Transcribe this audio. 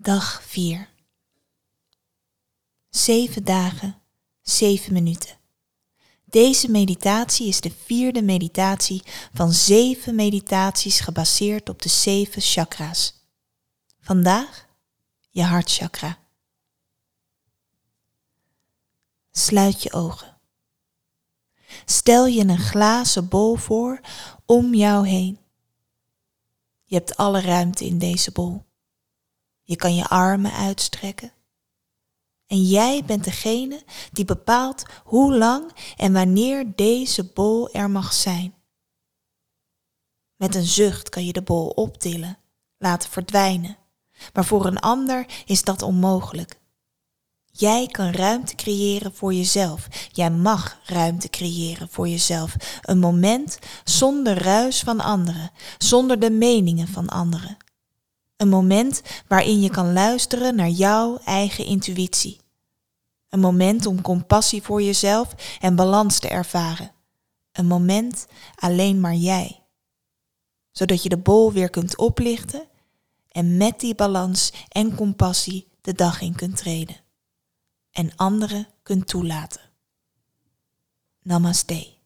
Dag 4. Zeven dagen, zeven minuten. Deze meditatie is de vierde meditatie van zeven meditaties gebaseerd op de zeven chakra's. Vandaag je hartchakra. Sluit je ogen. Stel je een glazen bol voor om jou heen. Je hebt alle ruimte in deze bol. Je kan je armen uitstrekken. En jij bent degene die bepaalt hoe lang en wanneer deze bol er mag zijn. Met een zucht kan je de bol optillen, laten verdwijnen. Maar voor een ander is dat onmogelijk. Jij kan ruimte creëren voor jezelf. Jij mag ruimte creëren voor jezelf. Een moment zonder ruis van anderen, zonder de meningen van anderen. Een moment waarin je kan luisteren naar jouw eigen intuïtie. Een moment om compassie voor jezelf en balans te ervaren. Een moment alleen maar jij. Zodat je de bol weer kunt oplichten en met die balans en compassie de dag in kunt treden. En anderen kunt toelaten. Namaste.